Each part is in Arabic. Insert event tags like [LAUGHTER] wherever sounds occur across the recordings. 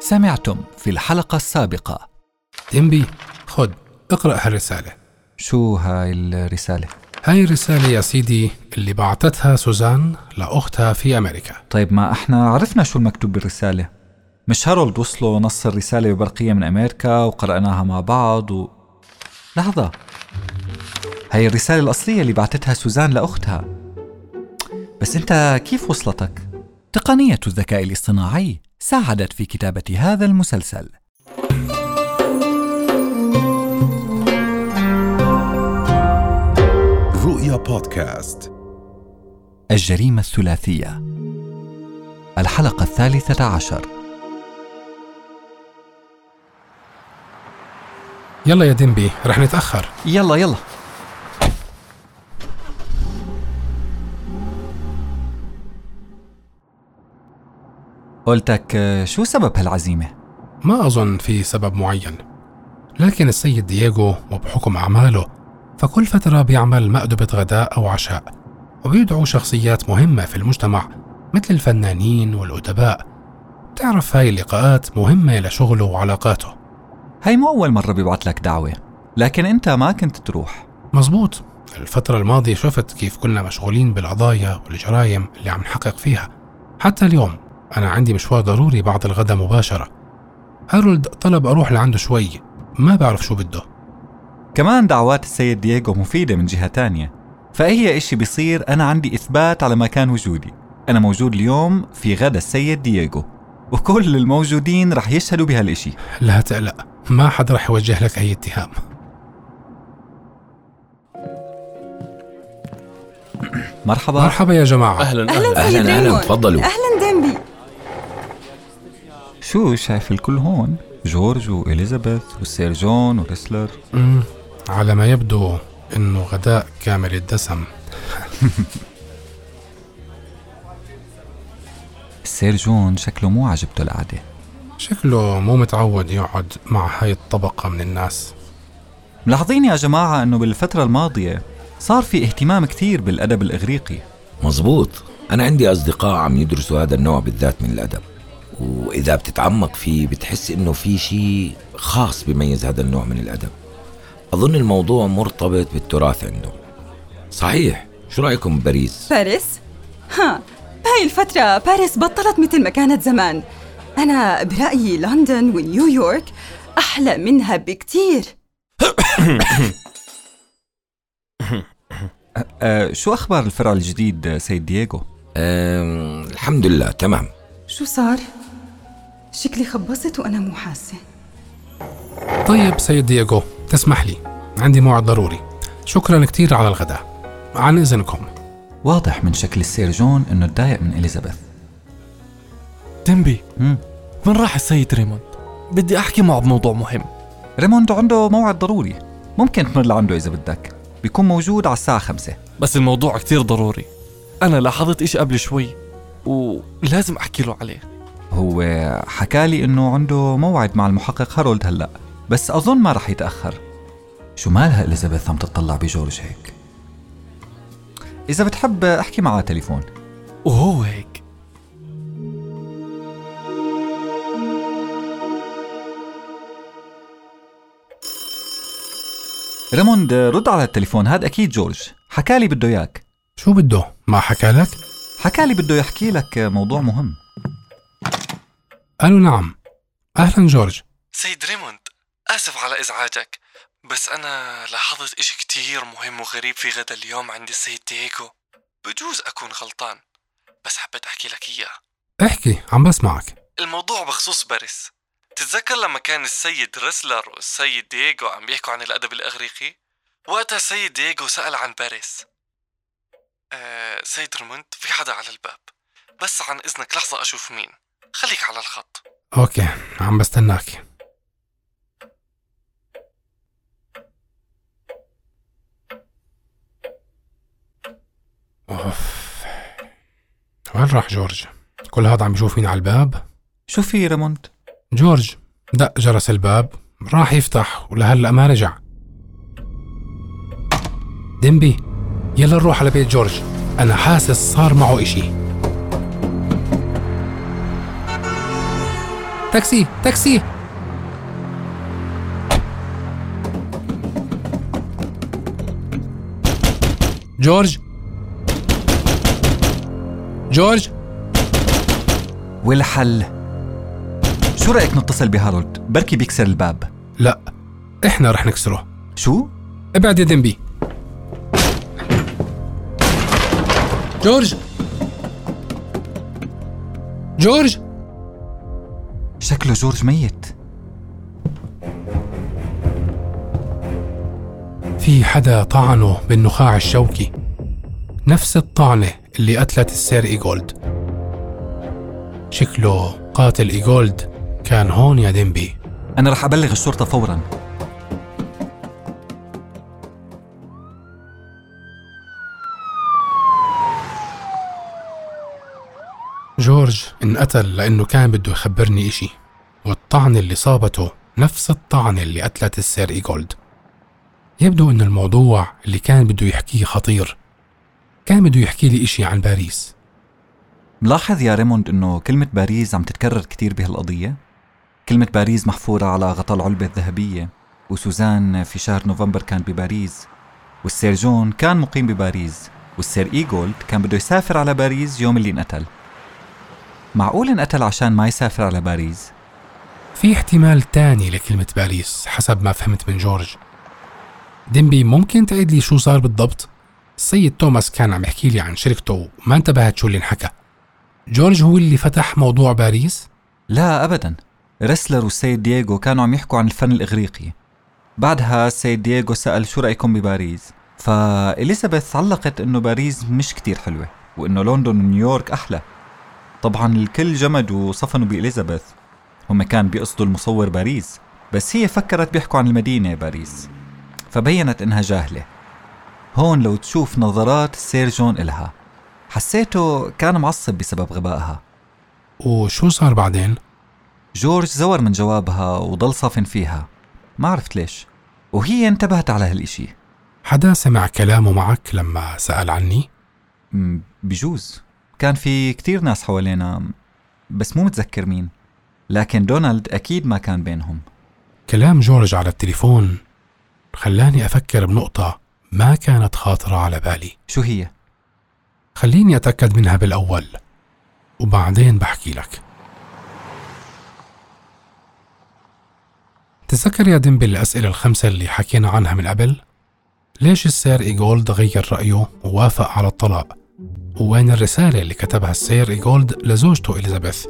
سمعتم في الحلقة السابقة. ديمبي خد اقرأ هالرسالة. شو هاي الرسالة؟ هاي الرسالة يا سيدي اللي بعتتها سوزان لأختها في أمريكا. طيب ما إحنا عرفنا شو المكتوب بالرسالة. مش هارولد وصله نص الرسالة ببرقية من أمريكا وقرأناها مع بعض و... لحظة. هاي الرسالة الأصلية اللي بعتتها سوزان لأختها. بس أنت كيف وصلتك؟ تقنية الذكاء الاصطناعي ساعدت في كتابة هذا المسلسل. رؤيا بودكاست. الجريمة الثلاثية. الحلقة الثالثة عشر. يلا يا ديمبي رح نتأخر. يلا يلا. قلتك آه، شو سبب هالعزيمة؟ ما أظن في سبب معين. لكن السيد دييغو وبحكم أعماله فكل فترة بيعمل مأدبة غداء أو عشاء وبيدعو شخصيات مهمة في المجتمع مثل الفنانين والأدباء. تعرف هاي اللقاءات مهمة لشغله وعلاقاته. هاي مو أول مرة بيبعت لك دعوة لكن أنت ما كنت تروح. مزبوط. الفترة الماضية شفت كيف كنا مشغولين بالقضايا والجرائم اللي عم نحقق فيها حتى اليوم. أنا عندي مشوار ضروري بعد الغداء مباشرة. هارولد طلب أروح لعنده شوي. ما بعرف شو بده. كمان دعوات السيد دييغو مفيدة من جهة تانية. فأي إشي بيصير أنا عندي إثبات على مكان وجودي. أنا موجود اليوم في غدا السيد دييغو. وكل الموجودين رح يشهدوا بهالإشي. لا تقلق ما حدا رح يوجه لك أي اتهام. مرحبا. مرحبا يا جماعة. أهلا أهلا أهلا سيد أهلا ريمون. تفضلوا. ديمبي شو شايف الكل هون؟ جورج وإليزابيث والسير جون وريسلر. على ما يبدو إنه غداء كامل الدسم. [LAUGHS] السير جون شكله مو عجبته القعدة شكله مو متعود يقعد مع هاي الطبقة من الناس. ملاحظين يا جماعة أنه بالفترة الماضية صار في اهتمام كثير بالأدب الإغريقي. مزبوط. أنا عندي أصدقاء عم يدرسوا هذا النوع بالذات من الأدب. وإذا بتتعمق فيه بتحس إنه في شيء خاص بيميز هذا النوع من الأدب. أظن الموضوع مرتبط بالتراث عندهم. صحيح. شو رأيكم بباريس؟ باريس؟ ها بهاي الفترة باريس بطلت مثل ما كانت زمان. أنا برأيي لندن ونيويورك أحلى منها بكتير. [COUGHS] أه شو أخبار الفرع الجديد سيد دييغو؟ أم الحمد لله تمام. شو صار؟ شكلي خبصت وأنا مو حاسة. طيب سيد دييغو تسمح لي. عندي موعد ضروري. شكرا كثير على الغداء. عن إذنكم. واضح من شكل السير جون إنه تضايق من إليزابيث. ديمبي مم. وين راح السيد ريموند؟ بدي أحكي معه بموضوع مهم. ريموند عنده موعد ضروري. ممكن تمر لعنده إذا بدك. بيكون موجود على الساعة خمسة. بس الموضوع كتير ضروري. أنا لاحظت إشي قبل شوي ولازم أحكي له عليه. هو حكالي إنه عنده موعد مع المحقق هارولد هلأ بس أظن ما رح يتأخر. شو مالها إليزابيث عم تطلع بجورج هيك؟ إذا بتحب أحكي معها تليفون. وهو هيك. ريموند رد على التليفون. هذا أكيد جورج. حكالي بده إياك. شو بده؟ ما حكى لك؟ حكالي بده يحكي لك موضوع مهم. قالوا نعم. أهلا جورج. سيد ريموند آسف على إزعاجك بس أنا لاحظت إشي كتير مهم وغريب في غدا اليوم عند السيد دييغو. بجوز أكون غلطان بس حبيت أحكي لك إياه. احكي عم بسمعك. الموضوع بخصوص باريس. تتذكر لما كان السيد ريسلر والسيد دييغو عم بيحكوا عن الأدب الإغريقي؟ وقتها السيد دييغو سأل عن باريس. آه سيد ريموند في حدا على الباب. بس عن إذنك لحظة أشوف مين. خليك على الخط. okay عم بستناك. أوف. وين راح جورج؟ كل هذا عم يشوف مين على الباب؟ شو في ريموند؟ جورج دق جرس الباب راح يفتح ولهلا ما رجع. ديمبي يلا نروح على بيت جورج. أنا حاسس صار معه إشي. تاكسي تاكسي. جورج. جورج. والحل شو رأيك نتصل بهارولد؟ بركي بيكسر الباب. لا إحنا رح نكسره. شو؟ ابعد يا دنبي جورج. جورج. شكله جورج ميت. في حدا طعنه بالنخاع الشوكي؟ نفس الطعنة اللي قتلت السير إيجولد. شكله قاتل إيجولد كان هون يا ديمبي. أنا رح أبلغ الشرطة فوراً. جورج انقتل لأنه كان بده يخبرني إشي. والطعنة اللي صابته نفس الطعنة اللي قتلت السير إيجولد. يبدو أن الموضوع اللي كان بده يحكيه خطير. كان بده يحكي لي إشي عن باريس. ملاحظ يا ريموند إنه كلمة باريس عم تتكرر كتير بهالقضية؟ كلمة باريس محفورة على غطاء العلبة الذهبية وسوزان في شهر نوفمبر كانت بباريس والسير جون كان مقيم بباريس والسير إيجولد كان بده يسافر على باريس يوم اللي انقتل. معقول انقتل عشان ما يسافر على باريس؟ في احتمال تاني لكلمة باريس حسب ما فهمت من جورج. ديمبي ممكن تعيد لي شو صار بالضبط؟ السيد توماس كان عم يحكي لي عن شركته وما انتبهت شو اللي انحكى. جورج هو اللي فتح موضوع باريس؟ لا ابدا. ريسلر والسيد دييغو كانوا عم يحكوا عن الفن الإغريقي. بعدها السيد دييغو سأل شو رأيكم بباريس؟ فإليزابيث علقت إنه باريس مش كتير حلوة وإنه لندن ونيويورك أحلى. طبعا الكل جمدوا وصفنوا بإليزابيث. هم كان بيقصدوا المصور باريس بس هي فكرت بيحكوا عن المدينة باريس فبينت إنها جاهلة. هون لو تشوف نظرات السير جون إلها حسيته كان معصب بسبب غبائها. وشو صار بعدين؟ جورج زور من جوابها وضل صافن فيها. ما عرفت ليش. وهي انتبهت على هالإشي. حدا سمع كلامه معك لما سأل عني؟ بجوز. كان في كتير ناس حوالينا بس مو متذكر مين. لكن دونالد أكيد ما كان بينهم كلام جورج على التليفون خلاني أفكر بنقطة ما كانت خاطرة على بالي شو هي؟ خليني أتأكد منها بالأول وبعدين بحكي لك تذكر يا ديمبي الأسئلة الخمسة اللي حكينا عنها من قبل؟ ليش السير إيجولد غير رأيه ووافق على الطلاق؟ ووين الرسالة اللي كتبها السير إيجولد لزوجته إليزابيث؟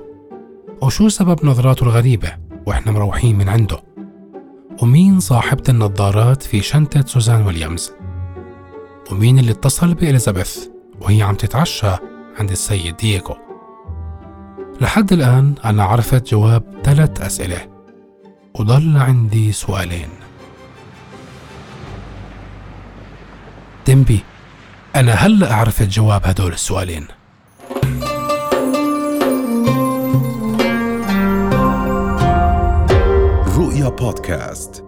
وشو سبب نظراته الغريبة وإحنا مروحين من عنده؟ ومين صاحبة النظارات في شنطة سوزان ويليامز؟ ومين اللي اتصل بإليزابيث وهي عم تتعشى عند السيد دييغو؟ لحد الآن أنا عرفت جواب ثلاث أسئلة وضل عندي سؤالين ديمبي أنا هلأ عرفت جواب هدول السؤالين رؤيا بودكاست